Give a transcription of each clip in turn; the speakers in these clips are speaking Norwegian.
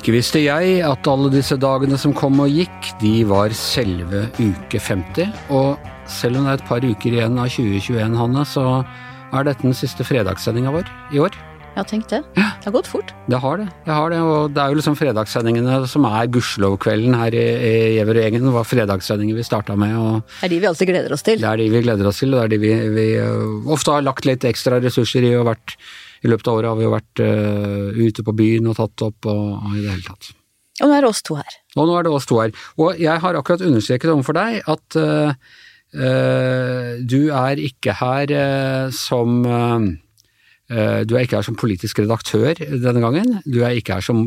Ikke visste jeg at alle disse dagene som kom og gikk, de var selve uke 50. Og selv om det er et par uker igjen av 2021, Hanne, så er dette den siste fredagssendinga vår i år. Ja, tenk det. Det har gått fort. Det har det. det har det, og det er jo liksom fredagssendingene som er gudskjelov-kvelden her i, i Gjever-gjengen. Det var fredagssendingen vi starta med. Det er de vi alltid gleder oss til. Det er de vi gleder oss til, og det er de vi, vi uh, ofte har lagt litt ekstra ressurser i. og vært, I løpet av året har vi jo vært uh, ute på byen og tatt opp og, og i det hele tatt. Og nå er det oss to her. Og nå er det oss to her. Og jeg har akkurat understreket overfor deg at uh, du er ikke her som du er ikke her som politisk redaktør denne gangen. Du er ikke her som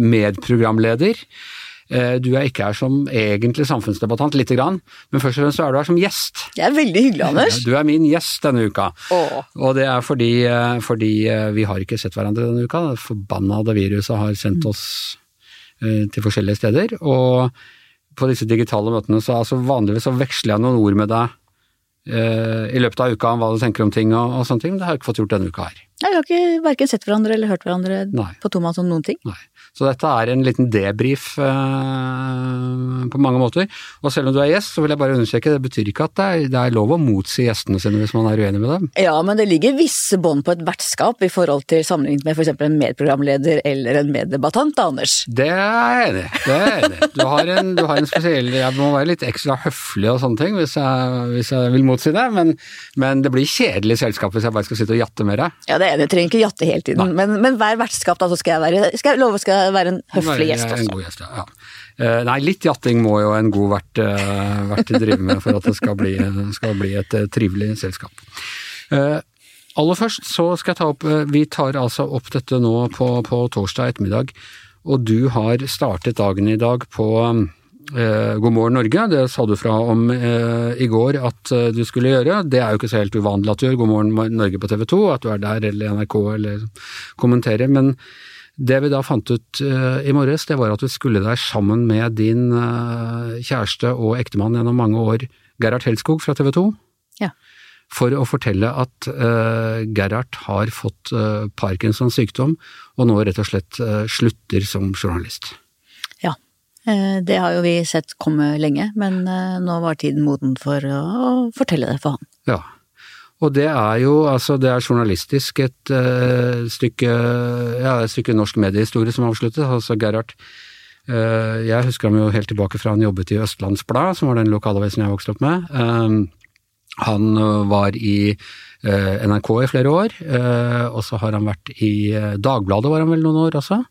medprogramleder. Du er ikke her som egentlig samfunnsdebattant, lite grann, men først og fremst så er du her som gjest. Det er veldig hyggelig, Anders. Du er min gjest denne uka. Åh. Og det er fordi, fordi, vi har ikke sett hverandre denne uka. Det forbannede viruset har sendt oss til forskjellige steder. Og på disse digitale møtene så altså vanligvis så veksler jeg noen ord med deg i løpet av uka om hva du tenker om ting og, og sånne ting. Det har jeg ikke fått gjort denne uka her. Nei, Vi har ikke verken sett hverandre eller hørt hverandre Nei. på Thomas om noen ting. Nei. Så dette er en liten debrief eh, på mange måter. Og selv om du er gjest, så vil jeg bare understreke, det betyr ikke at det er, det er lov å motsi gjestene sine hvis man er uenig med dem. Ja, men det ligger visse bånd på et vertskap i forhold til sammenlignet med f.eks. en medprogramleder eller en meddebattant, Anders. Er. Det er jeg enig i. Du har en, du har en spesiell Jeg må være litt ekstra høflig og sånne ting hvis jeg, hvis jeg vil motsi det, men, men det blir kjedelig selskap hvis jeg bare skal sitte og jatte med deg. Ja, det er enig, jeg trenger ikke jatte hele tiden, men, men hver vertskap da, så skal jeg være, skal jeg love skal jeg være en høflig gjest En også. god gjest, ja. Eh, Nei, litt jatting må jo en god vert, uh, vert drive med for at det skal bli, skal bli et uh, trivelig selskap. Aller først så skal jeg ta opp Vi tar altså opp dette nå på, på torsdag ettermiddag, og du har startet dagen i dag på God morgen Norge. Det sa du fra om eh, i går at eh, du skulle gjøre. Det er jo ikke så helt uvanlig at du gjør God morgen Norge på TV 2, at du er der eller NRK eller kommenterer. men det vi da fant ut i morges, det var at du skulle deg sammen med din kjæreste og ektemann gjennom mange år, Gerhard Helskog fra TV 2, Ja. for å fortelle at Gerhard har fått Parkinsons sykdom, og nå rett og slett slutter som journalist. Eh, det har jo vi sett komme lenge, men eh, nå var tiden moden for å fortelle det for han. Ja. Og det er jo, altså det er journalistisk et uh, stykke, ja, et stykke norsk mediehistorie som avsluttes. Altså Gerhard, uh, jeg husker ham jo helt tilbake fra han jobbet i Østlandsblad, som var den lokalavisen jeg vokste opp med. Um, han var i NRK i flere år, og så har han vært i Dagbladet var han vel noen år også.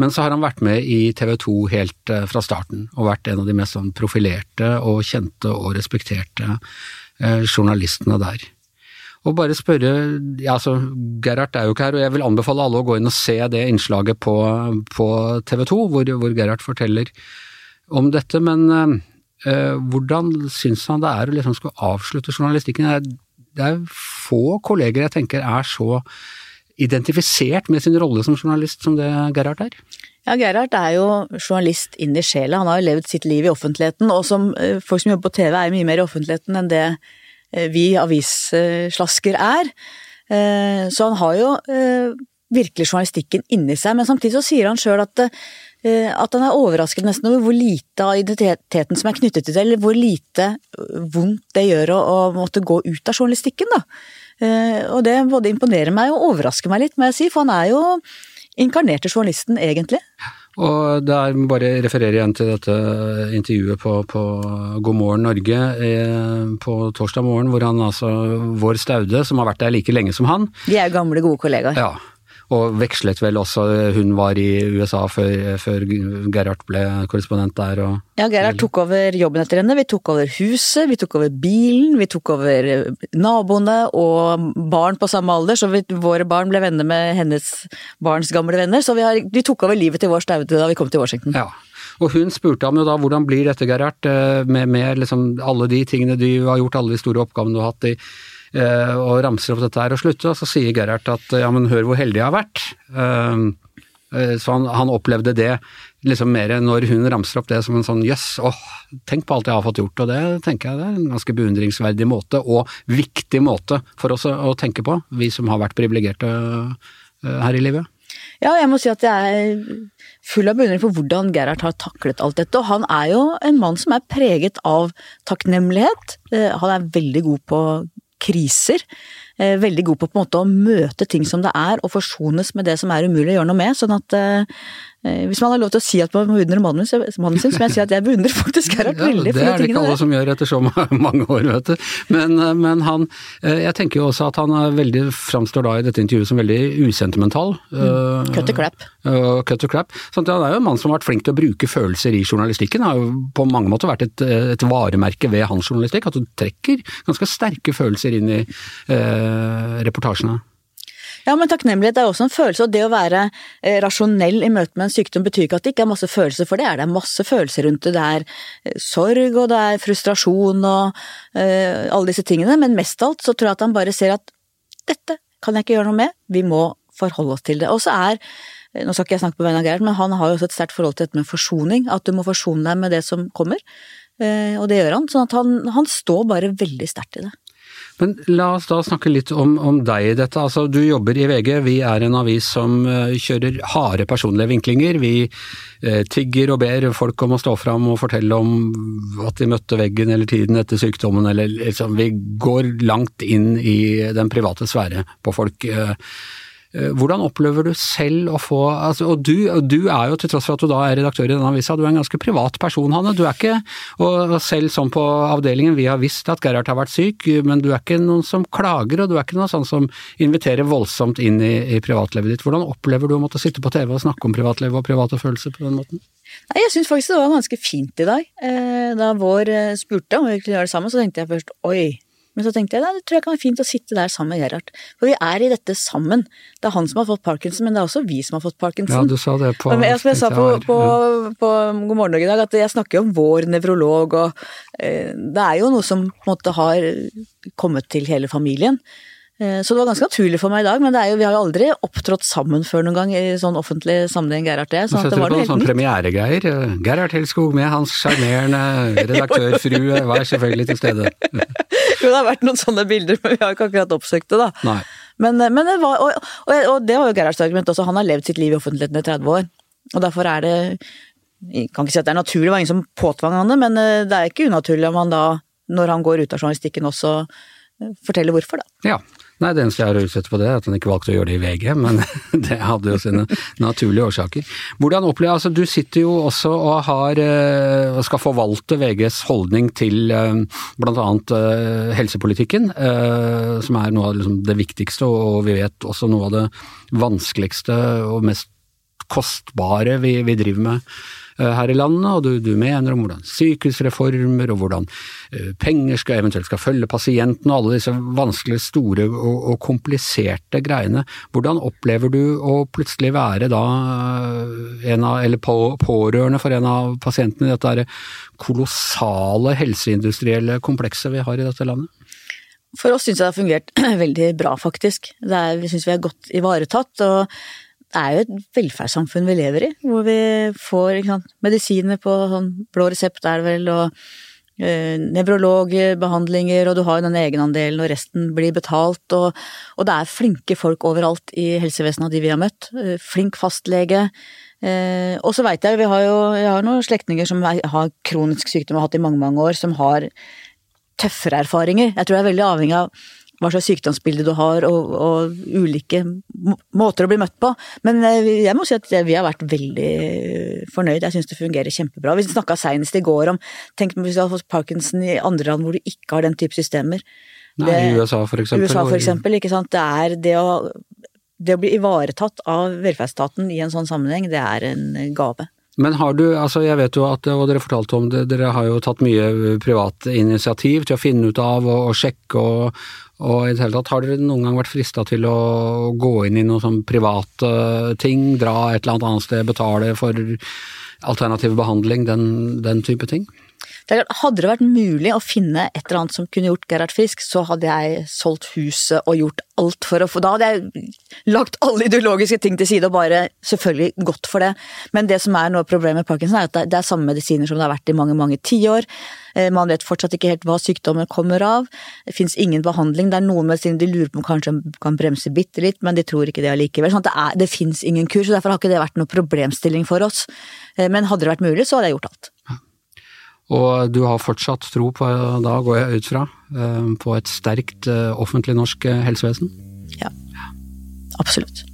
Men så har han vært med i TV 2 helt fra starten, og vært en av de mest sånn profilerte og kjente og respekterte journalistene der. Og bare spørre ja, altså Gerhard er jo ikke her, og jeg vil anbefale alle å gå inn og se det innslaget på, på TV 2, hvor, hvor Gerhard forteller om dette. Men eh, hvordan syns han det er å liksom skulle avslutte journalistikken? Det er, det er få kolleger jeg tenker er så identifisert med sin rolle som journalist som det Gerhard er. Ja, Gerhard er jo journalist inn i sjela. Han har jo levd sitt liv i offentligheten, og som eh, folk som jobber på TV er mye mer i offentligheten enn det eh, vi avisslasker er. Eh, Så han har jo virkelig journalistikken inni seg, men samtidig så sier han sjøl at, at han er overrasket nesten over hvor lite av identiteten som er knyttet til det, eller hvor lite vondt det gjør å, å måtte gå ut av journalistikken, da. Eh, Og det både imponerer meg og overrasker meg litt, må jeg si, for han er jo inkarnerte journalisten, egentlig. Og der er bare referere igjen til dette intervjuet på, på God morgen Norge eh, på torsdag morgen, hvor han altså, vår Staude, som har vært der like lenge som han, De er jo gamle, gode kollegaer. ja, og vekslet vel også, hun var i USA før, før Gerhard ble korrespondent der og Ja, Gerhard tok over jobben etter henne, vi tok over huset, vi tok over bilen, vi tok over eh, naboene og barn på samme alder, så vi, våre barn ble venner med hennes barns gamle venner, så vi, har, vi tok over livet til vår Staude da vi kom til Washington. Ja. Og hun spurte ham jo da hvordan blir dette, Gerhard, eh, med, med liksom alle de tingene du har gjort, alle de store oppgavene du har hatt i, eh, og ramser opp dette her og slutter. og så sier Gerhard at ja, men hør hvor heldig jeg har vært. Eh, eh, Så han, han opplevde det liksom mer når hun ramser opp det som en sånn jøss, åh, tenk på alt jeg har fått gjort, og det tenker jeg det er en ganske beundringsverdig måte, og viktig måte for oss å, tenke på, vi som har vært privilegerte eh, her i livet. Ja, jeg må si at jeg er full av beundring for hvordan Gerhard har taklet alt dette. Og han er jo en mann som er preget av takknemlighet. Eh, han er veldig god på kriser. Eh, veldig god på, på en måte å møte ting som det er, og forsones med det som er umulig å gjøre noe med. Sånn at Eh, hvis man har lov til å si at man beundrer mannen sin, så må jeg si at jeg beundrer faktisk Gerhard ja, veldig. Det er det ikke alle som gjør etter så mange år, vet du. Men, eh, men, han eh, Jeg tenker jo også at han er veldig, framstår da i dette intervjuet som veldig usentimental. Mm. Cut to crap. Uh, cut to crap. Sånn han er jo en mann som har vært flink til å bruke følelser i journalistikken. Det har jo på mange måter vært et, et varemerke ved hans journalistikk, at du trekker ganske sterke følelser inn i uh, reportasjene. Ja, men takknemlighet er også en følelse, og det å være eh, rasjonell i møte med en sykdom betyr ikke at det ikke er masse følelser, for det er det masse følelser rundt det. Det er eh, sorg, og det er frustrasjon og uh, alle disse tingene, men mest av alt så tror jeg at han bare ser at dette kan jeg ikke gjøre noe med, vi må forholde oss til det. Og så er nå skal ikke jeg snakke på vegne av Gerhard, men han har jo også et sterkt forhold til dette med forsoning, at du må forsone deg med det som kommer. Og det gjør han, sånn at han, han står bare veldig sterkt i det. Men la oss da snakke litt om, om deg i dette. Altså, du jobber i VG, vi er en avis som uh, kjører harde personlige vinklinger. Vi uh, tigger og ber folk om å stå fram og fortelle om at de møtte veggen eller tiden etter sykdommen, eller liksom Vi går langt inn i den private sfære på folk. Eh, hvordan opplever du selv å få altså, Og du, du, er jo, til tross for at du da er redaktør i denne avisa, du er en ganske privat person, Hanne. Du er ikke Og selv sånn på avdelingen, vi har visst at Gerhard har vært syk, men du er ikke noen som klager, og du er ikke noen sånn som inviterer voldsomt inn i, i privatlivet ditt. Hvordan opplever du å måtte sitte på TV og snakke om privatliv og private følelser på den måten? Nei, Jeg syns faktisk det var ganske fint i dag. Eh, da Vår eh, spurte om vi kunne gjøre det sammen, så tenkte jeg først oi, men så tenkte jeg at det tror jeg kan være fint å sitte der sammen med Gerhard. For vi er i dette sammen. Det er han som har fått parkinson, men det er også vi som har fått parkinson. Ja, du sa det på Som jeg sa på, på, på, God morgen Norge i dag, at jeg snakker om vår nevrolog, og eh, det er jo noe som på en måte har kommet til hele familien. Eh, så det var ganske naturlig for meg i dag, men jo, vi har jo aldri opptrådt sammen før noen gang i sånn offentlig sammenheng, Gerhard og jeg. Så det var noe helt sånn premieregreier. Gerhard Helskog med hans sjarmerende redaktørfrue var selvfølgelig til stede. jo, det har vært noen sånne bilder, men vi har ikke akkurat oppsøkt det, da. Nei. Men, men det var, og, og, og, det var jo Gerhards argument også, han har levd sitt liv i offentligheten i 30 år. Og derfor er det Jeg kan ikke si at det er naturlig, det var ingen som påtvang han det, men eh, det er ikke unaturlig om han da, når han går ut av journalistikken, også eh, forteller hvorfor, da. Ja, Nei, det eneste jeg har utsett på det, er at han ikke valgte å gjøre det i VG, men det hadde jo sine naturlige årsaker. Hvordan opplever altså Du sitter jo også og har, eh, skal forvalte VGs holdning til eh, bl.a. Eh, helsepolitikken, som er noe av liksom det viktigste, og vi vet også noe av det vanskeligste og mest kostbare vi, vi driver med her i landet, og du, du, mener om hvordan sykehusreformer og hvordan eh, penger skal eventuelt skal følge pasienten og alle disse vanskelige, store og, og kompliserte greiene. Hvordan opplever du å plutselig være da eh, en av, eller på, pårørende for en av pasientene i dette kolossale helseindustrielle komplekset vi har i dette landet? For oss syns jeg det har fungert veldig bra, faktisk. Er, vi syns vi er godt ivaretatt. og det er jo et velferdssamfunn vi lever i, hvor vi får sant, medisiner på sånn blå resept er det vel, og eh, nevrologbehandlinger, og du har jo den egenandelen, og resten blir betalt, og, og, det er flinke folk overalt i helsevesenet av de vi har møtt. Eh, flink fastlege. Eh, og så veit jeg, vi har jo jeg har noen slektninger som har kronisk sykdom og har hatt i mange, mange år, som har tøffere erfaringer. Jeg tror jeg er veldig avhengig av hva slags sykdomsbilde du har, og, og, ulike måter å bli møtt på. Men eh, jeg må si at vi har vært veldig fornøyd. Jeg syns det fungerer kjempebra. Vi snakka seinest i går om Tenk hvis du hadde fått parkinson i andre land hvor du ikke har den type systemer. Nei, i USA for eksempel. USA for eksempel, ikke sant. Det er det å, det å bli ivaretatt av velferdsstaten i en sånn sammenheng, det er en gave. Men har du, altså jeg vet jo at, og dere fortalte om det, dere har jo tatt mye privat initiativ til å finne ut av og, og sjekke og, og i det hele tatt, har dere noen gang vært frista til å gå inn i noen sånn private ting, dra et eller annet annet sted, betale for alternativ behandling, den, den type ting? Hadde det vært mulig å finne et eller annet som kunne gjort Gerhard frisk, så hadde jeg solgt huset og gjort alt for å få Da hadde jeg lagt alle ideologiske ting til side og bare selvfølgelig gått for det. Men det som er noe av problemet med Parkinson, er at det er samme medisiner som det har vært i mange, mange tiår. Eh, man vet fortsatt ikke helt hva sykdommen kommer av. Det fins ingen behandling. Det er noen medisiner de lurer på om kanskje kan bremse bitte litt, men de tror ikke det allikevel. Sånn det, er, det fins ingen kur, så derfor har ikke det vært noe problemstilling for oss. Eh, men hadde det vært mulig, så hadde jeg gjort alt. Og du har fortsatt tro på, da går jeg ut fra, eh, på et sterkt eh, offentlig norsk eh, helsevesen? Ja. Absolutt.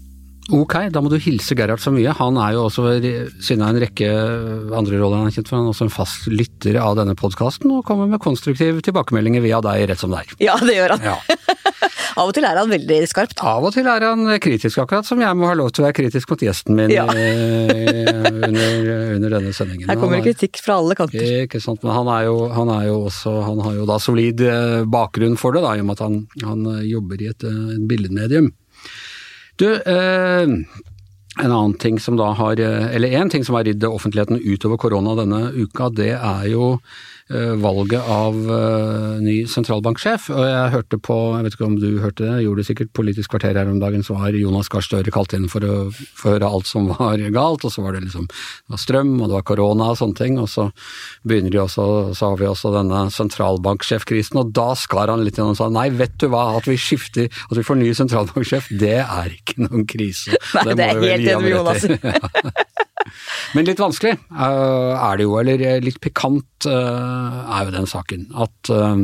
Ok, da må du hilse Gerhard så mye. Han er jo også, siden av en rekke andre roller han er kjent for, han er også en fast lytter av denne podkasten og kommer med konstruktive tilbakemeldinger via deg, rett som er. Ja, det gjør han. Ja. Av og til er han veldig skarp. Av og til er han kritisk, akkurat som jeg må ha lov til å være kritisk mot gjesten min Ja. eh, under, under denne sendingen. Her kommer det kritikk fra alle kanter. Ikke sant, men han er jo, han er jo også Han har jo da solid eh, bakgrunn for det, da, i og med at han, han eh, jobber i et, eh, et billedmedium. Du, eh, en annen ting som da har eh, Eller én ting som har ridd offentligheten utover korona denne uka, det er jo eh, valget av eh, ny sentralbanksjef. Og jeg hørte på, jeg vet ikke om du hørte det, gjorde det sikkert Politisk kvarter her om dagen, så var Jonas Gahr Støre kalt inn for å få høre alt som var galt, og så var det liksom det var strøm, og det var korona og sånne ting, og så begynner de også, så har vi også denne sentralbanksjefkrisen, og da skar han litt igjen og sa nei, vet du hva, at vi skifter, at vi får ny sentralbanksjef, det er ikke noen krise. Nei, det er vi vel helt enig med Jonas. Ja. Men litt vanskelig eh, er det jo, eller litt pikant eh, er jo den saken. At eh,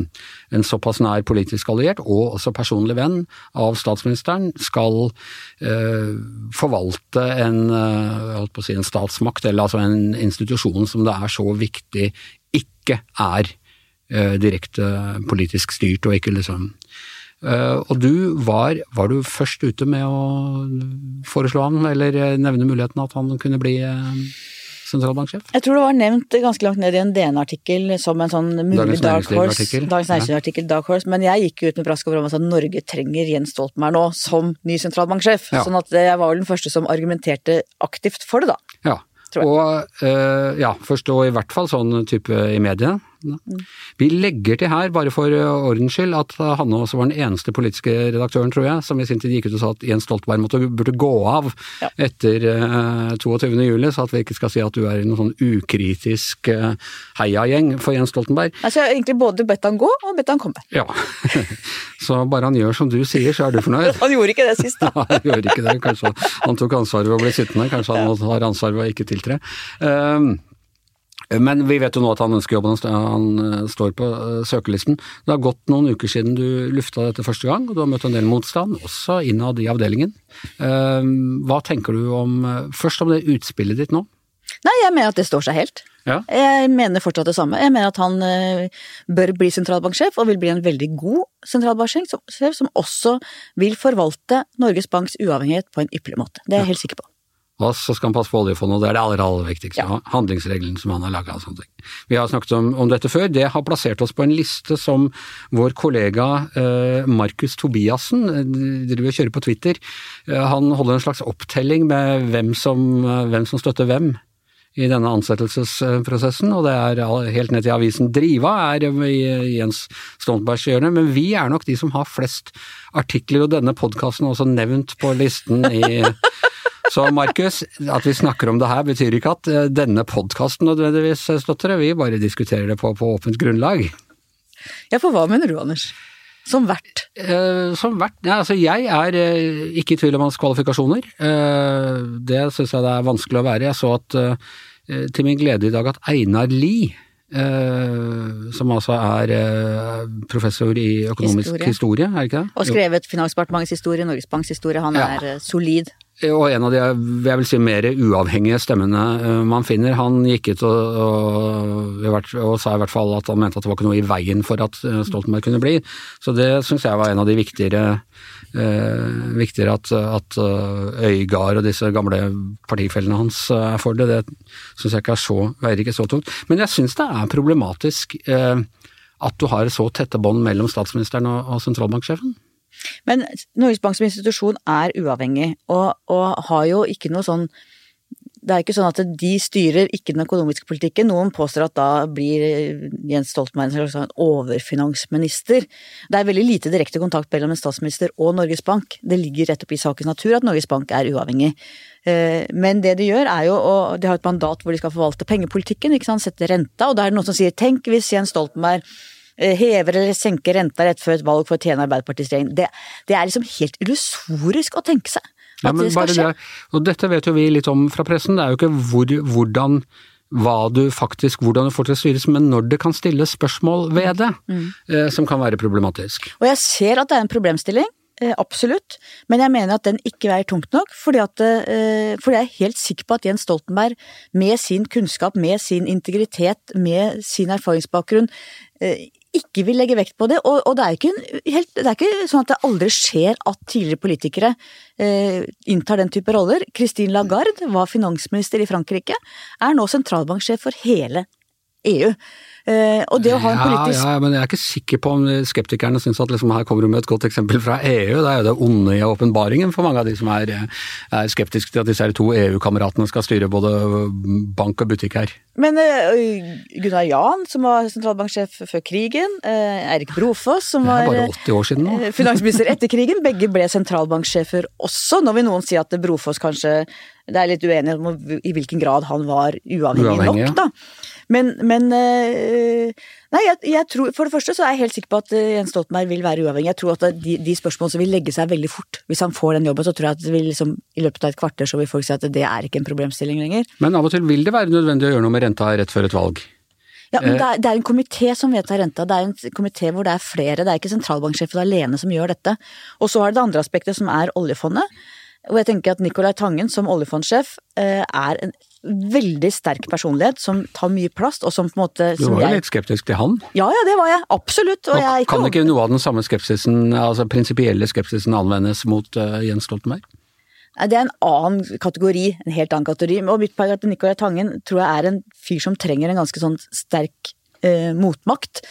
en såpass nær politisk alliert, og også personlig venn av statsministeren, skal eh, forvalte en, eh, jeg holdt på å si en statsmakt, eller altså en institusjon som det er så viktig ikke er eh, direkte politisk styrt, og ikke liksom Eh, og du var, var du først ute med å foreslå han, eller eh, nevne muligheten at han kunne bli eh, sentralbanksjef? Jeg tror det var nevnt ganske langt ned i en DN-artikkel som en sånn mulig dark horse. Dagens Næringsliv-artikkel, dark horse. Men jeg gikk jo ut med brask over sa at Norge trenger Jens Stoltenberg nå som ny sentralbanksjef. Ja. Sånn at jeg var vel den første som argumenterte aktivt for det, da. Ja. Og øh, ja, først og i hvert fall sånn type i mediene. Vi legger til her, bare for eh, ordens skyld, at Hanne også var den eneste politiske redaktøren, tror jeg, som i sin tid gikk ut og sa at Jens Stoltenberg måtte, burde gå av Ja. etter uh, 22. juli, så at vi ikke skal si at du er i noen sånn ukritisk uh, heiagjeng for Jens Stoltenberg. Altså, jeg har egentlig både bedt han gå og bedt han komme. Ja, så bare han gjør som du sier, så er du fornøyd. Han gjorde ikke det sist, da. Nei, han gjorde ikke det. Kanskje han tok ansvaret ved å bli sittende, kanskje han har ansvaret ved å ikke tiltre. Um, men vi vet jo nå at han ønsker jobben, han eh, står på eh, søkelisten. Det har gått noen uker siden du lufta dette første gang, og du har møtt en del motstand, også innad i avdelingen. Um, hva tenker du om, eh, først om det utspillet ditt nå? Nei, jeg mener at det står seg helt. Ja. Jeg mener fortsatt det samme. Jeg mener at han eh, bør bli sentralbanksjef, og vil bli en veldig god sentralbanksjef, som- også vil forvalte Norges Banks uavhengighet på en ypperlig måte. Det er jeg helt sikker på. Og så skal han passe på oljefondet, og det er det aller, aller viktigste. Ja. Handlingsregelen som han har laga og sånne ting. Vi har snakket om, om dette før. Det har plassert oss på en liste som vår kollega eh, Markus Tobiassen eh, driver og kjører på Twitter. Eh, han holder en slags opptelling med hvem som, eh, hvem som støtter hvem i denne ansettelsesprosessen, og det er helt ned til avisen Driva er i Jens Stoltenbergs hjørne, men vi er nok de som har flest artikler, og denne podkasten er også nevnt på listen i så Markus, at vi snakker om det her betyr ikke at eh, denne podkasten nødvendigvis støtter det, vi bare diskuterer det på, på åpent grunnlag. Ja, for hva mener du, Anders? Som vert. Eh, som vert? ja, altså jeg er eh, ikke i tvil om hans kvalifikasjoner. Eh, det syns jeg det er vanskelig å være. Jeg så at til min glede i dag at Einar Lie, eh, som altså er professor i økonomisk Historie. historie, er det ikke det? Og skrevet Finansdepartementets historie, Norges Banks historie. Han Ja. er solid. Og en av de jeg vil si, mer uavhengige stemmene eh, man finner. Han gikk ut og, og, og sa i hvert fall at han mente at det var ikke noe i veien for at eh, Stoltenberg kunne bli. Så det syns jeg var en av de viktigere, eh, viktigere at, at eh, Øygard og disse gamle partifellene hans er for det. Det syns jeg ikke er så, veier ikke så tungt. Men jeg syns det er problematisk eh, at du har så tette bånd mellom statsministeren og, og sentralbanksjefen. Men Norges Bank som institusjon er uavhengig, og, og har jo ikke noe sånn Det er ikke sånn at de styrer ikke den økonomiske politikken. Noen påstår at da blir Jens Stoltenberg en overfinansminister. Det er veldig lite direkte kontakt mellom en statsminister og Norges Bank. Det ligger rett opp i sakens natur at Norges Bank er uavhengig. Eh, men det de gjør er jo, og de har et mandat hvor de skal forvalte pengepolitikken, ikke sant, sette renta, og da er det noen som sier tenk hvis Jens Stoltenberg hever eller senker renta rett før et valg for å tjene Arbeiderpartiets regjering. Det, det, er liksom helt illusorisk å tenke seg at ja, det skal skje. Det, og dette vet jo vi litt om fra pressen, det er jo ikke hvor, hvordan hva du faktisk, hvordan du får til å styres, men når det kan stilles spørsmål ved det, mm. eh, som kan være problematisk. Og jeg ser at det er en problemstilling, eh, absolutt, men jeg mener at den ikke veier tungt nok, fordi, at, eh, fordi jeg er helt sikker på at Jens Stoltenberg med sin kunnskap, med sin integritet, med sin erfaringsbakgrunn, eh, ikke vil legge vekt på det. Og, og det, er helt, det, er ikke, sånn at det aldri skjer at tidligere politikere eh, inntar den type roller. Christine Lagarde var finansminister i Frankrike, er nå sentralbanksjef for hele EU. Eh, og det å ha en politisk ja, ja, men jeg er ikke sikker på om skeptikerne syns at liksom her kommer du med et godt eksempel fra EU. Det er jo det onde i åpenbaringen for mange av de som er, er skeptiske til at disse to EU-kameratene skal styre både bank og butikk her. Men uh, Gunnar Jan, som var sentralbanksjef før krigen, Erik Eirik Brofoss, som var finansminister etter krigen, begge ble sentralbanksjefer også. Nå vil noen si at Brofoss kanskje Det er litt uenighet om i hvilken grad han var uavhengig, uavhengig nok, da. Men, men Nei, jeg, jeg, tror For det første så er jeg helt sikker på at Jens Stoltenberg vil være uavhengig. Jeg tror at de, de spørsmålene vil legge seg veldig fort. Hvis han får den jobben, så tror jeg at vil liksom, i løpet av et kvarter så vil folk si at det er ikke en problemstilling lenger. Men av og til vil det være nødvendig å gjøre noe med renta rett før et valg? Ja, men det er, det er en komité som vedtar renta. Det er en komité hvor det er flere. Det er ikke sentralbanksjefen alene som gjør dette. Og så har det det andre aspektet som er oljefondet. Og jeg tenker at Nicolai Tangen som oljefondsjef eh, er en veldig sterk personlighet som tar mye plass, og som på en måte Du var jo litt skeptisk til han? Ja, ja, det var jeg. Absolutt. Og jeg kan ikke noe av den samme skepsisen, altså prinsipielle skepsisen anvendes mot uh, Jens Stoltenberg? Det er en annen kategori, en helt annen kategori. Og mitt poeng er at Nicolai Tangen tror jeg er en fyr som trenger en ganske sånn sterk eh, motmakt.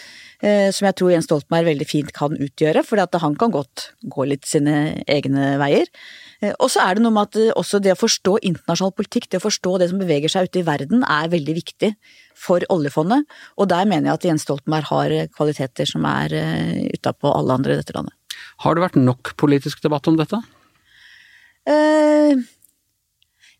Eh, som jeg tror Jens Stoltenberg veldig fint kan utgjøre, for han kan godt gå litt sine egne veier. Eh, og så er det noe med at eh, også det å forstå internasjonal politikk, det å forstå det som beveger seg ute i verden, er veldig viktig for oljefondet. Og der mener jeg at Jens Stoltenberg har eh, kvaliteter som er utapå alle andre i dette landet. Har det vært nok politisk debatt om dette? Eh,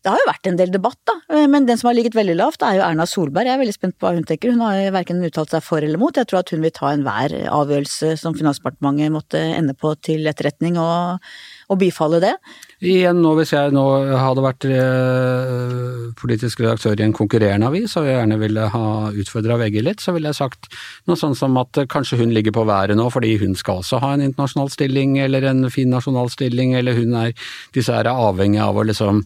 det har jo vært en del debatt, da. Men den som har ligget veldig lavt, er jo Erna Solberg. Jeg er veldig spent på hva hun tenker. Hun har verken uttalt seg for eller mot. Jeg tror at hun vil ta enhver avgjørelse som Finansdepartementet måtte ende på til etterretning, og, og bifalle det. Igjen nå, hvis jeg nå hadde vært eh, politisk redaktør i en konkurrerende avis og jeg gjerne ville ha utfordra VG litt, så ville jeg sagt noe sånn som at kanskje hun ligger på været nå fordi hun skal også ha en internasjonal stilling eller en fin nasjonal stilling, eller hun er Disse er avhengig av å liksom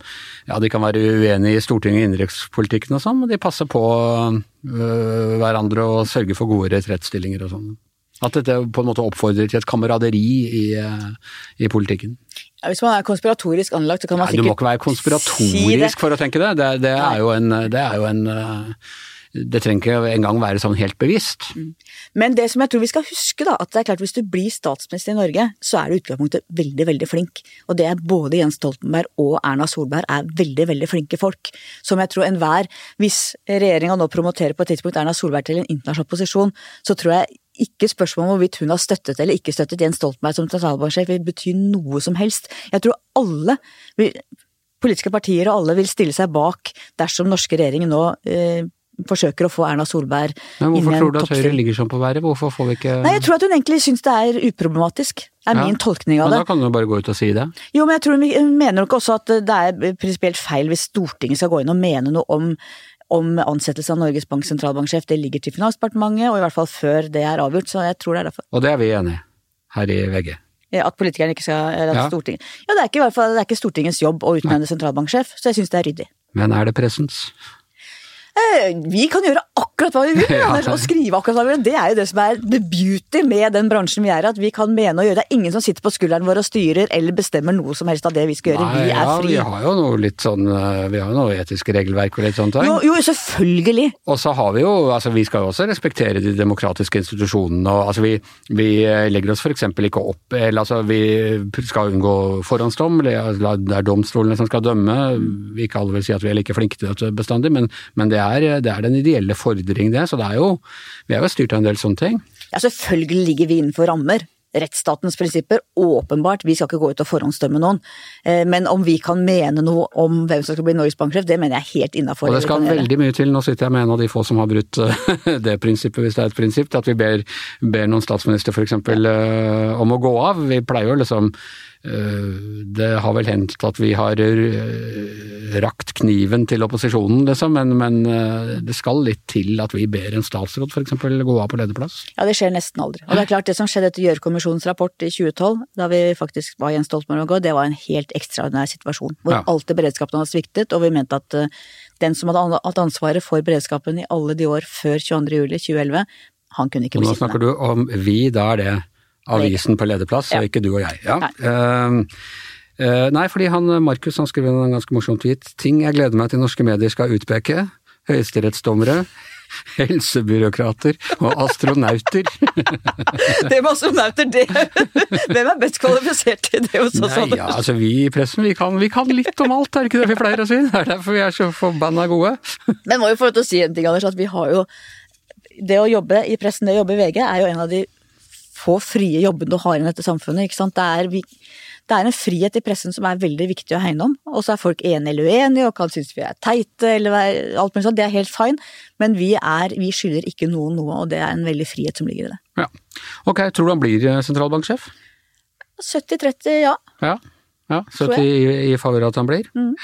Ja, de kan være uenige i Stortinget og innenrikspolitikken og sånn, men de passer på øh, hverandre og sørger for gode retrettstillinger og sånn. At dette på en måte oppfordrer til et kameraderi i, i politikken. Ja, hvis man er konspiratorisk anlagt, så kan man Nei, sikkert Du må ikke være konspiratorisk si for å tenke det. Det, det er jo en, det er jo en det trenger ikke engang være sånn helt bevisst. Mm. Men det som jeg tror vi skal huske, da, at det er klart hvis du blir statsminister i Norge, så er du i utgangspunktet veldig, veldig flink. Og det er både Jens Stoltenberg og Erna Solberg er veldig, veldig flinke folk. Som jeg tror enhver Hvis regjeringa nå promoterer på et tidspunkt Erna Solberg til en internasjonal posisjon, så tror jeg ikke spørsmålet om hvorvidt hun har støttet eller ikke støttet Jens Stoltenberg som sentralbanksjef vil bety noe som helst. Jeg tror alle politiske partier og alle vil stille seg bak dersom norske regjeringer nå eh, forsøker å få Erna Solberg inn i en. Men Hvorfor tror du at Høyre ligger sånn på været? Hvorfor får vi ikke Nei, Jeg tror at hun egentlig syns det er uproblematisk. er ja. min tolkning av det. Men da kan hun bare gå ut og si det? Jo, men jeg tror hun mener nok også at det er prinsipielt feil hvis Stortinget skal gå inn og mene noe om om ansettelse av Norges Banks sentralbanksjef. Det ligger til Finansdepartementet, og i hvert fall før det er avgjort, så jeg tror det er derfor. Og det er vi enig i, her i VG? At politikerne ikke skal eller at ja. Stortinget Ja, det er, ikke, i hvert fall, det er ikke Stortingets jobb å utnevne sentralbanksjef, så jeg syns det er ryddig. Men er det pressens? Eh, vi kan gjøre akkurat hva vi vil! Ja. Anders, Og skrive akkurat hva vi vil. Det er jo det som er the beauty med den bransjen vi er i, at vi kan mene og gjøre. Det er ingen som sitter på skulderen vår og styrer eller bestemmer noe som helst av det vi skal gjøre. Nei, vi er ja, fri. vi har jo noe litt sånn eh, Vi har jo noe etiske regelverk og litt sånt. Jo, jo, selvfølgelig. Og så har vi jo altså Vi skal jo også respektere de demokratiske institusjonene. og altså Vi, vi legger oss f.eks. ikke opp eller altså Vi skal unngå forhåndsdom. Det er domstolene som skal dømme. Vi ikke alle vil si at vi er like flinke til dette bestandig, men, men det, er, det er den ideelle fordring, det. Så det er jo Vi er jo styrt av en del sånne ting. Ja, selvfølgelig ligger vi innenfor rammer. Rettsstatens prinsipper, åpenbart. Vi skal ikke gå ut og forhåndsdømme noen. Eh, Men om vi kan mene noe om hvem som skal bli Norges banksjef, det mener jeg er helt innafor. Og det skal veldig mye til, nå sitter jeg med en av de få som har brutt eh, det prinsippet, hvis det er et prinsipp, at vi ber, ber noen statsminister f.eks. Uh, om å gå av. Vi pleier jo liksom eh, Det har vel hendt at vi har eh, rakt kniven til opposisjonen, liksom, men, men eh, det skal litt til at vi ber en statsråd f.eks. gå av på lederplass. Ja, det skjer nesten aldri. Og det er klart, det som skjedde etter Gjørv-kommisjonens rapport i 2012, da vi faktisk var Jens Stoltenberg og gå, det var en helt ekstraordinær situasjon. Hvor Ja. alltid beredskapen hadde sviktet, og vi mente at eh, den som hadde hatt ansvaret for beredskapen i alle de år før 22. juli 2011, han kunne ikke bli sittende. nå snakker du om vi, da er det avisen på lederplass, og ikke du og jeg. Ja. Nei. Uh, eh, nei, fordi han Markus han skrev en ganske morsom tweet. Ting jeg gleder meg til norske medier skal utpeke. Høyesterettsdommere, helsebyråkrater og astronauter. Det med astronauter, det Hvem er best kvalifisert til det Også. Nei, ja, altså vi i pressen, vi kan, vi kan litt om alt, er det ikke det vi pleier å si? Det er derfor vi er så forbanna gode. Men må jo få lov til å si en ting, Anders, at vi har jo Det å jobbe i pressen, det å jobbe i VG, er jo en av de få frie jobbene du har i dette samfunnet. Det er, det er en frihet i pressen som er veldig viktig å hegne om. Og så er folk enige eller uenige og kan synes vi er teite eller alt mulig sånt. Det er helt fine. Men vi, er, vi skylder ikke noen noe, og det er en veldig frihet som ligger i det. Ja. Ok, tror du han blir eh, sentralbanksjef? 70-30, ja. Ja. ja 70 i, i favør at han blir? Mm.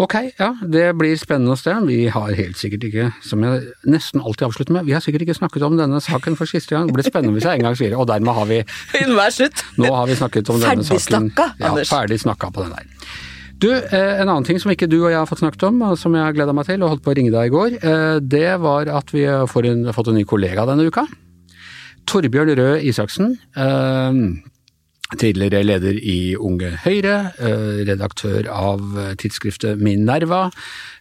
Ok, ja, det blir spennende å se. Vi har helt sikkert ikke, som jeg nesten alltid avslutter med, vi har sikkert ikke snakket om denne saken for siste gang. Det blir spennende hvis jeg en gang sier og dermed har vi er slutt. Nå har vi snakket om denne Ferdig saken. snakka, ja, ferdig snakka på den der. Du, eh, en annen ting som ikke du og jeg har fått snakket om, som jeg har gleda meg til og holdt på å ringe deg i går, eh, det var at vi har fått en, fått en ny kollega denne uka. Torbjørn Røe Isaksen. Tidligere leder i Unge Høyre, eh, redaktør av eh, tidsskriftet Minerva,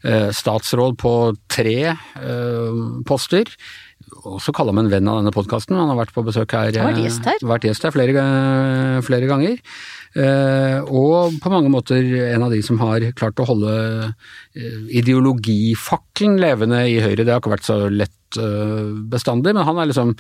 eh, statsråd på tre poster. Også kaller man en venn av denne podkasten. Han har vært på besøk her. Vært gjest her. Vært gjest her flere, flere ganger. Eh, og på mange måter en av de som har klart å holde eh, ideologifakkelen levende i Høyre. Det har ikke vært så lett eh, bestandig, men han er liksom,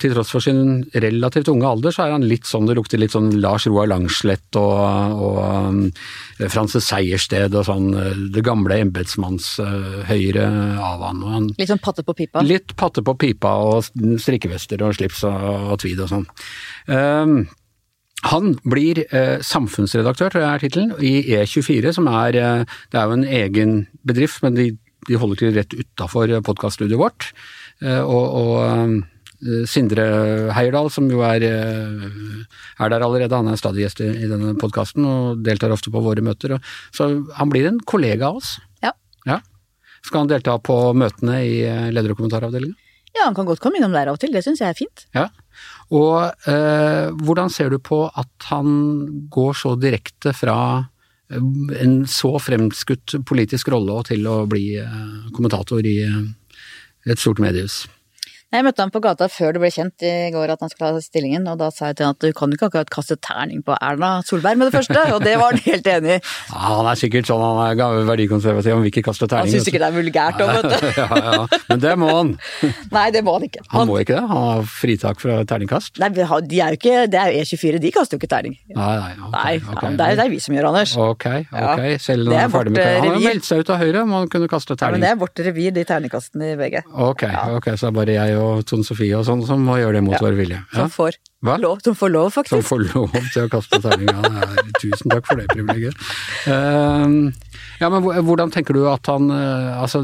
til tross for sin relativt unge alder, så er han litt sånn, det lukter litt sånn Lars Roar Langslett og, og Frances Sejersted og sånn, det gamle embetsmannshøyre av han. Han Litt sånn patte på pipa. Litt patte på pipa og strikkevester og slips og, og tweed og sånn. Um, han blir eh, samfunnsredaktør, tror jeg er tittelen, i E24, som er eh, Det er jo en egen bedrift, men de, de holder til rett utafor podkaststudioet vårt. Eh, og og eh, Sindre Heierdal, som jo er, eh, er der allerede, han er stadig gjest i, i denne podkasten og deltar ofte på våre møter. Og, så han blir en kollega av oss. Ja. Ja. Skal han delta på møtene i eh, leder- og kommentaravdelingen? Ja, han kan godt komme innom der av og til, det syns jeg er fint. Ja. Og eh, hvordan ser du på at han går så direkte fra eh, en så fremskutt politisk rolle og til å bli eh, kommentator i eh, et stort mediehus? Jeg møtte ham på gata før det ble kjent i går at han skulle ha stillingen, og da sa jeg til han at du kan ikke akkurat kaste terning på Erna Solberg med det første, og det var han helt enig i. Ja, han er sikkert sånn, han er verdikonservativ, han vil ikke kaste Han terning. syns ikke det er vulgært òg, vet du. ja, ja, men det må han. Nei, det må han ikke. Han må ikke det, han har fritak fra terningkast. Nei, de er jo ikke, det er jo E24, de kaster jo ikke terning. Nei, nei, ok, Nei, okay. ja, det, er, det er vi som gjør, Anders. Ok, ok, Ja, selv når han er ferdig med terning. eh, Han har revir. meldt seg ut av Høyre, om han kunne kaste Ja, men terning. det er vårt revir, de terningkastene i VG. Ok, ok, så er bare jeg og Tone Sofie og sånn som må gjøre det mot Ja. vår vilje. Ja. Som får lov, som får lov, Som får lov til å kaste terninga. Er, tusen takk for det privilegiet. Uh, ja, men hvordan tenker du at han uh, altså,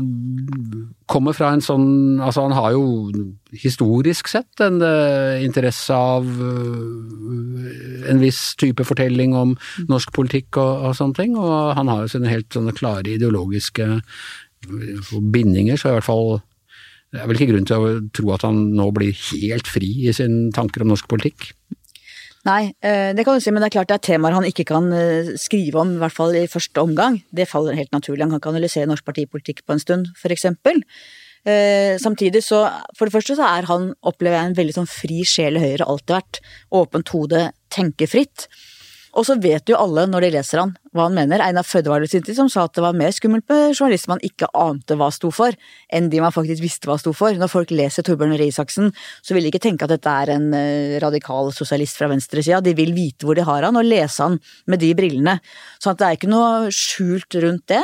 kommer fra en sånn Altså, han har jo historisk sett en uh, interesse av eh, en viss type fortelling om norsk politikk og, og sånne ting, og han har jo sine helt sånne klare ideologiske bindinger, så i hvert fall det er vel ikke grunn til å tro at han nå blir helt fri i sine tanker om norsk politikk? Nei, eh, det kan du si, men det er klart det er temaer han ikke kan eh, skrive om, i hvert fall i første omgang. Det faller helt naturlig. Han kan ikke analysere norsk partipolitikk på en stund, for eksempel. Eh, samtidig så, for det første så er han, opplever jeg, en veldig sånn fri sjel i Høyre, alltid vært. Åpent hode, tenker fritt. Og så vet jo alle når de leser han hva han mener. Einar Fødde sin tid som sa at det var mer skummelt med journalister man ikke ante hva sto for, enn de man faktisk visste hva sto for. Når folk leser Torbjørn Røe Isaksen, så vil de ikke tenke at dette er en eh, radikal sosialist fra venstresida. De vil vite hvor de har han, og lese han med de brillene. Så det er ikke noe skjult rundt det.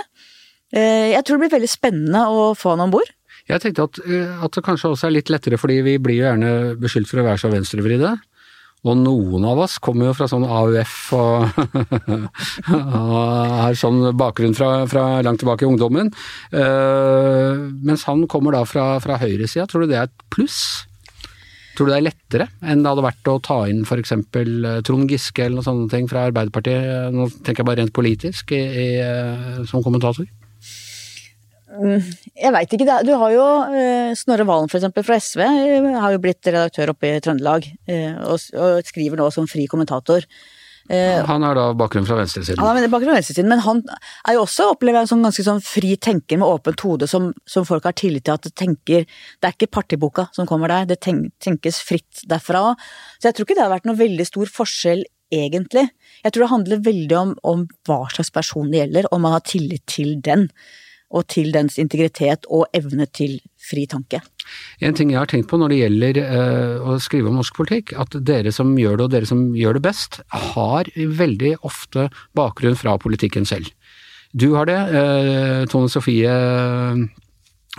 Eh, jeg tror det blir veldig spennende å få han om bord. Jeg tenkte at, eh, at, det kanskje også er litt lettere, fordi vi blir jo gjerne beskyldt for å være så venstrevridde. Og noen av oss kommer jo fra sånn AUF og har sånn bakgrunn fra, fra, langt tilbake i ungdommen. Uh, mens han kommer da fra, fra høyresida. Tror du det er et pluss? Tror du det er lettere enn det hadde vært å ta inn f.eks. Eh, Trond Giske eller noen sånne ting fra Arbeiderpartiet, nå tenker jeg bare rent politisk, i, i, eh, som kommentator? Mm, jeg veit ikke. Du har jo eh, Snorre Valen eksempel fra SV, eh, har jo blitt redaktør oppe i Trøndelag, eh, og, skriver nå som fri kommentator. Han har da bakgrunn fra venstresiden? Han har bakgrunn fra venstresiden, men han er jo også, opplever jeg, sånn ganske sånn fri tenker med åpent hode, som, som, folk har tillit til at det tenker Det er ikke partiboka som kommer der, det tenkes fritt derfra. Så jeg tror ikke det har vært noe veldig stor forskjell egentlig. Jeg tror det handler veldig om, om hva slags person det gjelder, om man har tillit til den og til dens integritet og evne til fri tanke. En ting jeg har tenkt på når det gjelder uh, å skrive om norsk politikk, at dere som gjør det og dere som gjør det best, har veldig ofte bakgrunn fra politikken selv. Du har det, uh, Tone Sofie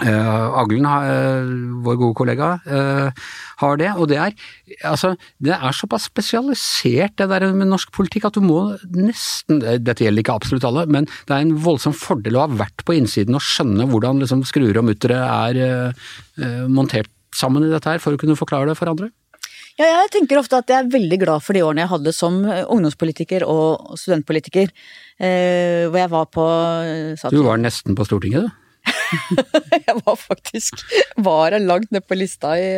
Uh, Aglen, uh, vår gode kollega, uh, har det. Og det er, altså, det er såpass spesialisert det der med norsk politikk at du må nesten Dette gjelder ikke absolutt alle, men det er en voldsom fordel å ha vært på innsiden og skjønne hvordan liksom, skruer og muttere er montert sammen i dette her, for å kunne forklare det for andre. Ja, jeg tenker ofte at jeg er veldig glad for de årene jeg hadde som ungdomspolitiker og studentpolitiker. hvor jeg var på Du var nesten på Stortinget, du? jeg var faktisk vara langt ned på lista i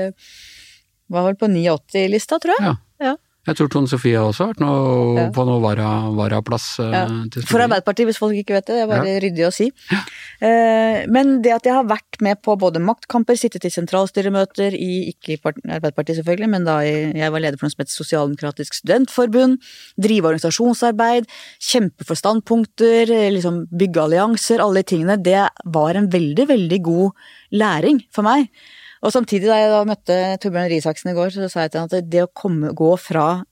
Var vel på 89-lista, tror jeg. Ja. ja. Jeg tror Tone Sofie også har vært noe, ja. på noe. Vara varaplass. ja. For Arbeiderpartiet, hvis folk ikke vet det. Det er bare ja. ryddig å si. Eh, men det at jeg har vært med på både maktkamper, sittet i sentralstyremøter i ikke i Arbeiderpartiet selvfølgelig, men da jeg var leder for noe som het Sosialdemokratisk studentforbund, drive organisasjonsarbeid, kjempe for standpunkter, liksom bygge allianser, alle de tingene, det var en veldig, veldig god læring for meg. Og samtidig, da jeg da møtte Torbjørn Risaksen i går, så sa jeg til han at det å komme, gå fra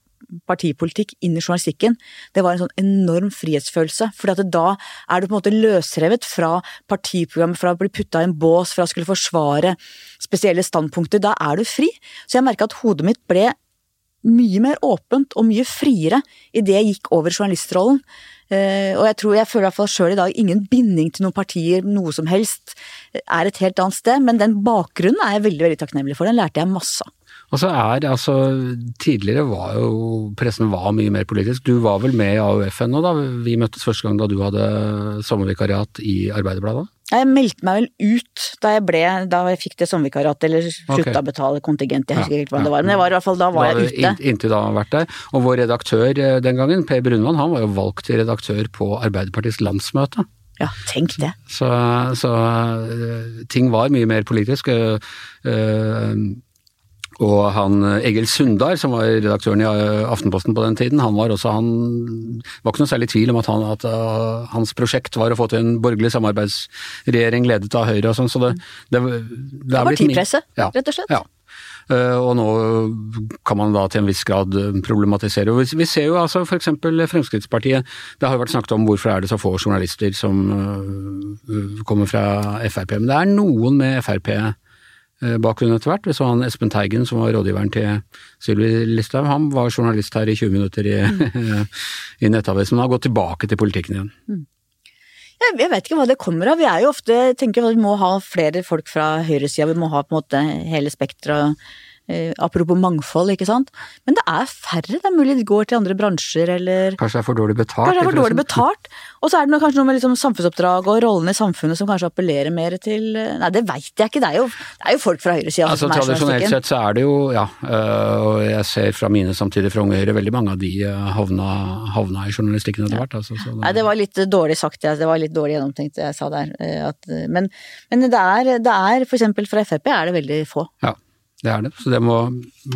partipolitikk inn i journalistikken, det var en sånn enorm frihetsfølelse. For da er du på en måte løsrevet fra partiprogrammet, fra å bli putta i en bås, fra å skulle forsvare spesielle standpunkter. Da er du fri. Så jeg merka at hodet mitt ble mye mer åpent og mye friere idet jeg gikk over journalistrollen. Uh, og jeg tror jeg føler i sjøl i dag ingen binding til noen partier, noe som helst, er et helt annet sted. Men den bakgrunnen er jeg veldig veldig takknemlig for, den lærte jeg masse av. Og så er altså Tidligere var jo pressen var mye mer politisk. Du var vel med i AUF ennå da vi møttes første gang da du hadde sommervikariat i Arbeiderbladet? Jeg meldte meg vel ut da jeg ble, da jeg fikk det sommervikariatet, eller slutta okay. å betale kontingent, jeg husker ikke hva ja, det var. Men jeg var i hvert fall, da var da, jeg ute. Inntil da vært der. Og vår redaktør eh, den gangen, Per Brunvann, han var jo valgt til redaktør på Arbeiderpartiets landsmøte. Ja, tenk det. Så, så uh, ting var mye mer politisk. Og han Egil Sundar, som var redaktøren i Aftenposten på den tiden, han var også han var ikke noe særlig tvil om at, han, at uh, hans prosjekt var å få til en borgerlig samarbeidsregjering ledet av Høyre og sånn, så det, det, det, det er Partipresse, ja, rett og slett? Ja. Uh, og nå kan man da til en viss grad problematisere. Vi, vi ser jo altså f.eks. Fremskrittspartiet. Det har jo vært snakket om hvorfor er det så få journalister som uh, kommer fra Frp. Men det er noen med Frp Eh, bakgrunn etter hvert. Vi så han Espen Teigen som var rådgiveren til Sylvi Listhaug. Han var journalist her i 20 minutter i, mm. i Nettavisen, men har gått tilbake til politikken igjen. Mm. Jeg, jeg vet ikke hva det kommer av. Vi er jo ofte tenker at vi må ha flere folk fra høyresida. Vi må ha på en måte hele spekteret Eh, apropos mangfold, ikke sant. Men det er færre, det er mulig de går til andre bransjer eller Kanskje det er for dårlig betalt? Kanskje det er for dårlig betalt. Og så er det noe, kanskje noe med liksom samfunnsoppdrag og rollene i samfunnet som kanskje appellerer mer til Nei, det veit jeg ikke, det er jo, det er jo folk fra høyresida Altså, som er tradisjonelt sett så er det jo, ja, øh, og jeg ser fra mine samtidig fra Unge Høyre, veldig mange av de havna, havna i journalistikken etter hvert. Altså, så Nei, det var litt dårlig sagt, jeg. det var litt dårlig gjennomtenkt det jeg sa der. eh, At, men men det, er, det er, for eksempel fra Frp er det veldig få. Ja, det er det. Så det må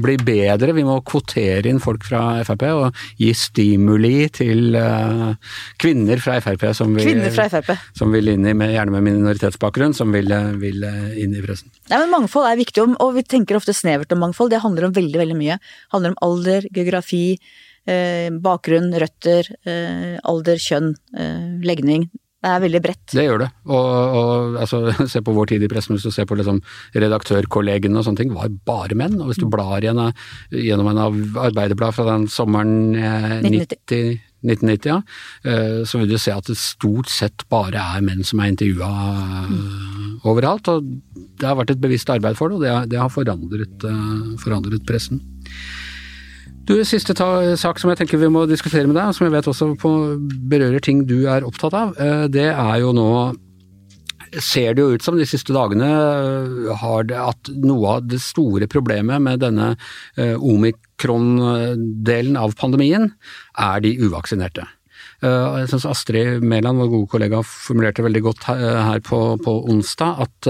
bli bedre. Vi må kvotere inn folk fra Frp og gi stimuli til uh, kvinner fra Frp som vil, fra Frp. som vil inn i, med, gjerne med minoritetsbakgrunn, som vil, øh, vil øh, inn i pressen. Nei, men Mangfold er viktig, og- og vi tenker ofte snevert om mangfold. Det handler om veldig veldig mye. Det handler om alder, geografi, eh, bakgrunn, røtter, eh, alder, kjønn, eh, legning. Det er veldig bredt. Det gjør det. Og, og altså, se på vår tid i pressen, hvis du ser på liksom, redaktørkollegene og sånne ting, var bare menn. Og hvis du blar igjen, gjennom en arbeiderblad fra den sommeren eh, 1990. 1990, ja, eh, så vil du se at det stort sett bare er menn som er intervjua eh, overalt. Og det har vært et bevisst arbeid for det, og det, det har forandret, eh, forandret pressen. Du, Siste sak som jeg tenker vi må diskutere med deg, og som jeg vet også berører ting du er opptatt av, eh, det er jo nå ser det jo ut som de siste dagene øh, har det at noe av det store problemet med denne øh, omikron-delen av pandemien, er de uvaksinerte. Jeg synes Astrid Mæland, vår gode kollega, formulerte veldig godt her, på, på onsdag at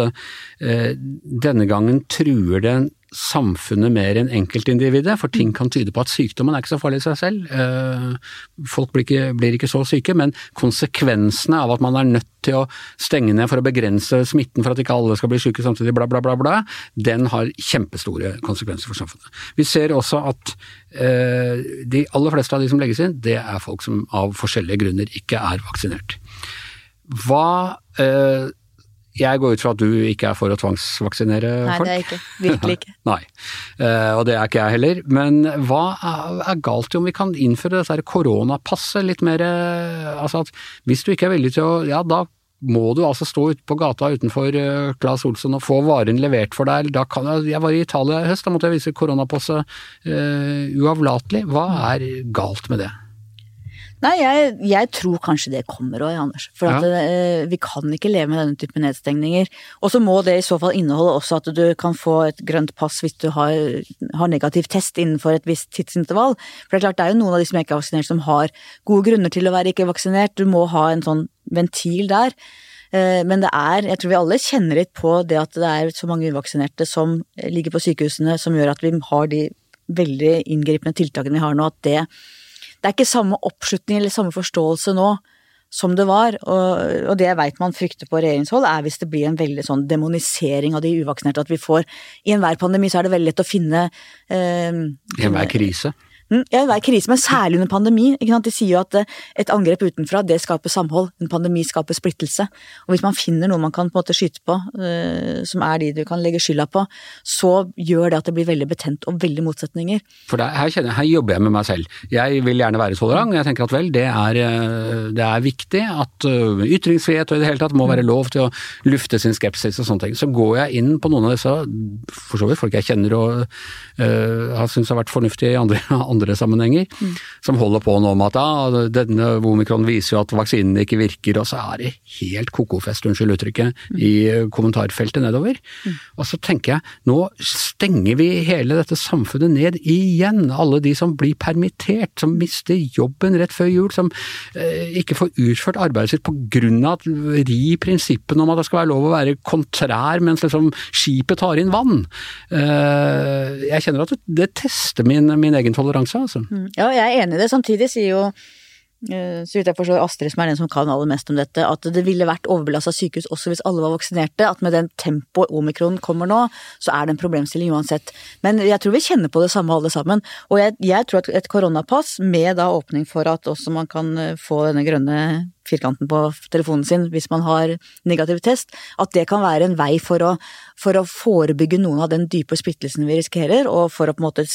denne gangen truer det samfunnet mer enn enkeltindividet, for ting kan tyde på at sykdommen er ikke så farlig i seg selv. Uh, folk blir ikke, blir ikke så syke, men konsekvensene av at man er nødt til å stenge ned for å begrense smitten for at ikke alle skal bli syke samtidig, bla, bla, bla, bla, den har kjempestore konsekvenser for samfunnet. Vi ser også at eh, de aller fleste av de som legges inn, det er folk som av forskjellige grunner ikke er vaksinert. Hva eh, Jeg går ut fra at du ikke er for å tvangsvaksinere Nei, folk? det er jeg ikke. Virkelig ikke. Nei, eh, og det er ikke jeg heller. Men hva er, er galt i om vi kan innføre dette koronapasset litt mer eh, Altså at hvis du ikke er villig til å Ja, da må du altså stå ute på gata utenfor eh, Claes Olsson og få varen levert for deg. Da kan jeg, jeg var i Italia i høst, da måtte jeg vise koronapasset uh, uavlatelig. Hva er galt med det? Nei, jeg, jeg tror kanskje det kommer òg, Anders. For at Ja. det, vi kan ikke leve med denne type nedstengninger. Og så må det i så fall inneholde også at du kan få et grønt pass hvis du har, har negativ test innenfor et visst tidsintervall. For det er klart det er jo noen av de som ikke er vaksinert som har gode grunner til å være ikke vaksinert. Du må ha en sånn ventil der. Eh, Men det er, jeg tror vi alle kjenner litt på det at det er så mange uvaksinerte som ligger på sykehusene, som gjør at vi har de veldig inngripende tiltakene vi har nå, at det det er ikke samme oppslutning eller samme forståelse nå som det var, og, og det jeg veit man frykter på regjeringshold, er hvis det blir en veldig sånn demonisering av de uvaksinerte, at vi får I enhver pandemi så er det veldig lett å finne eh, I enhver krise. Mm, Ja, enhver krise, men særlig under pandemi. De sier jo at eh, et angrep utenfra, det skaper samhold. En pandemi skaper splittelse. Og hvis man finner noe man kan på en måte skyte på, eh, som er de du kan legge skylda på, så gjør det at det blir veldig betent og veldig motsetninger. For der, her, kjenner, her jobber jeg med meg selv. Jeg vil gjerne være tolerant. Jeg tenker at vel, det er, eh, det er viktig at ytringsfrihet og i det hele tatt må være lov til å lufte sin skepsis og sånne ting. Så går jeg inn på noen av disse, for så vidt folk jeg kjenner og uh, har syntes har vært fornuftige i andre, andre sammenhenger, som holder på nå med at ja, denne omikron viser jo at vaksinen ikke virker, og så er det helt kokofest, unnskyld uttrykket, i kommentarfeltet nedover. Og så tenker jeg, nå stenger vi hele dette samfunnet ned igjen. Alle de som blir permittert, som mister jobben rett før jul, som eh, ikke får utført arbeidet sitt av at ri prinsippene om at det skal være lov å være kontrær mens liksom skipet tar inn vann. Eh, jeg kjenner at det, det tester min, min egen toleranse, altså. Ja, jeg er enig i det. Samtidig sier jo eh, så vidt jeg forstår Astrid, som er den som kan aller mest om dette, at det ville vært overbelasta sykehus også hvis alle var vaksinerte. At med den tempoet omikron kommer nå, så er det en problemstilling uansett. Men jeg tror vi kjenner på det samme alle sammen. Og jeg, jeg tror at et koronapass med da åpning for at også man kan eh, få denne grønne firkanten på telefonen sin hvis man har negativ test, at det kan være en vei for å, for å forebygge noen av den dype splittelsen vi risikerer, og for å på en måte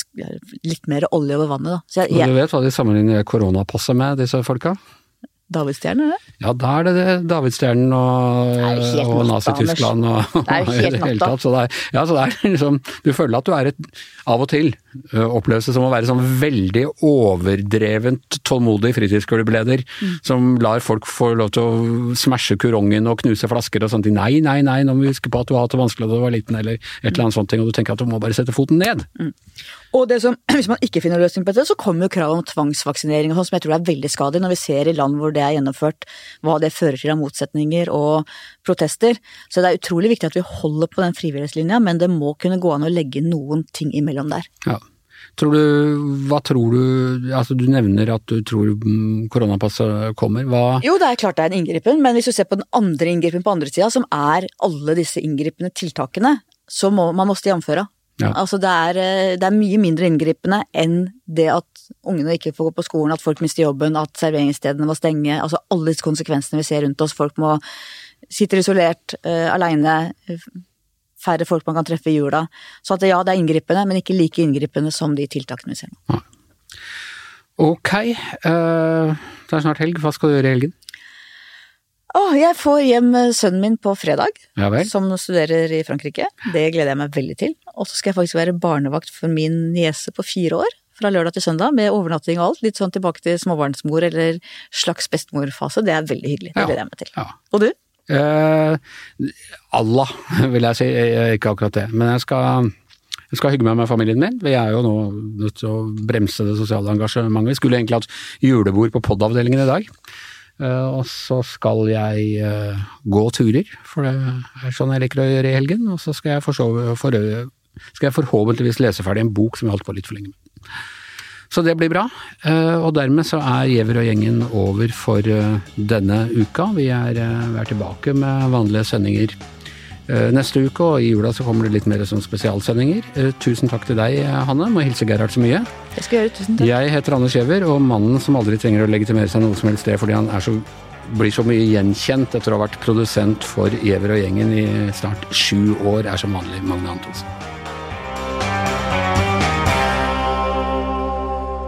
litt mer olje over vannet. Da. Så jeg, jeg, du vet hva de sammenligner koronapasset med, disse folka? Davidstjerne, eller? Ja, da er det det. Davidstjernen og, og Nazi-Tyskland og Det er jo helt natta. tatt. Så det er, ja, så det er liksom Du føler at du er et Av og til ø, oppleves det som å være sånn veldig overdrevent tålmodig fritidsklubbleder Mm. som lar folk få lov til å smashe kurongen og knuse flasker og sånt. Nei, nei, nei, nå må vi huske på at du har hatt det vanskelig da du var liten, eller et eller annet sånt ting, og du tenker at du må bare sette foten ned. Og det som, hvis man ikke finner løsning på dette, så kommer jo krav om tvangsvaksinering og sånn, som jeg tror er veldig skadelig, når vi ser i land hvor det er gjennomført, hva det fører til av motsetninger og protester. Så det er utrolig viktig at vi holder på den frivillighetslinja, men det må kunne gå an å legge noen ting imellom der. Ja. Tror du, hva tror du Altså du nevner at du tror koronapasset kommer. Hva Jo, det er klart det er en inngripen, men hvis du ser på den andre inngripen på andre sida, som er alle disse inngripende tiltakene, så må man måtte jamføre. Ja. Altså det er, eh, det er mye mindre inngripende enn det at ungene ikke får gå på skolen, at folk mister jobben, at serveringsstedene må stenge, altså alle disse konsekvensene vi ser rundt oss. Folk må sitter isolert, uh, aleine, færre folk man kan treffe i jula. Så at ja, det er inngripende, men ikke like inngripende som de tiltakene vi ser nå. Ok, uh, det er snart helg. Hva skal du gjøre i helgen? Oh, jeg får hjem eh, sønnen min på fredag. Ja som studerer i Frankrike. Det gleder jeg meg veldig til. Og så skal jeg faktisk være barnevakt for min niese på fire år. Fra lørdag til søndag, med overnatting og alt. Litt sånn tilbake til småbarnsmor eller slags bestemorfase. Det er veldig hyggelig. Det gleder jeg meg til. Ja. Og du? Eh, Allah, vil jeg si. Ikke akkurat det. Men jeg skal, jeg skal hygge meg med familien min. Vi er jo nå nødt til å bremse det sosiale engasjementet. Vi skulle egentlig hatt julebord på pod-avdelingen i dag. Eh, og så skal jeg eh, gå turer, for det er sånn jeg liker å gjøre i helgen. Og så skal jeg, forsove, for, skal jeg forhåpentligvis lese ferdig en bok som jeg holdt på litt for lenge med. Så det blir bra. Eh, Og dermed så er Giæver og gjengen over for eh, denne uka. Vi er, eh, vi er tilbake med vanlige sendinger neste uke, og i jula så kommer det litt mer som spesialsendinger. Tusen takk til deg, Hanne. Må hilse Gerhard så mye. Jeg skal gjøre. Tusen takk. Jeg heter Anders Giæver, og mannen som aldri trenger å legitimere seg noe som helst sted fordi han så, blir så mye gjenkjent etter å ha vært produsent for Giæver og gjengen i snart sju år, er som vanlig Magne Antonsen.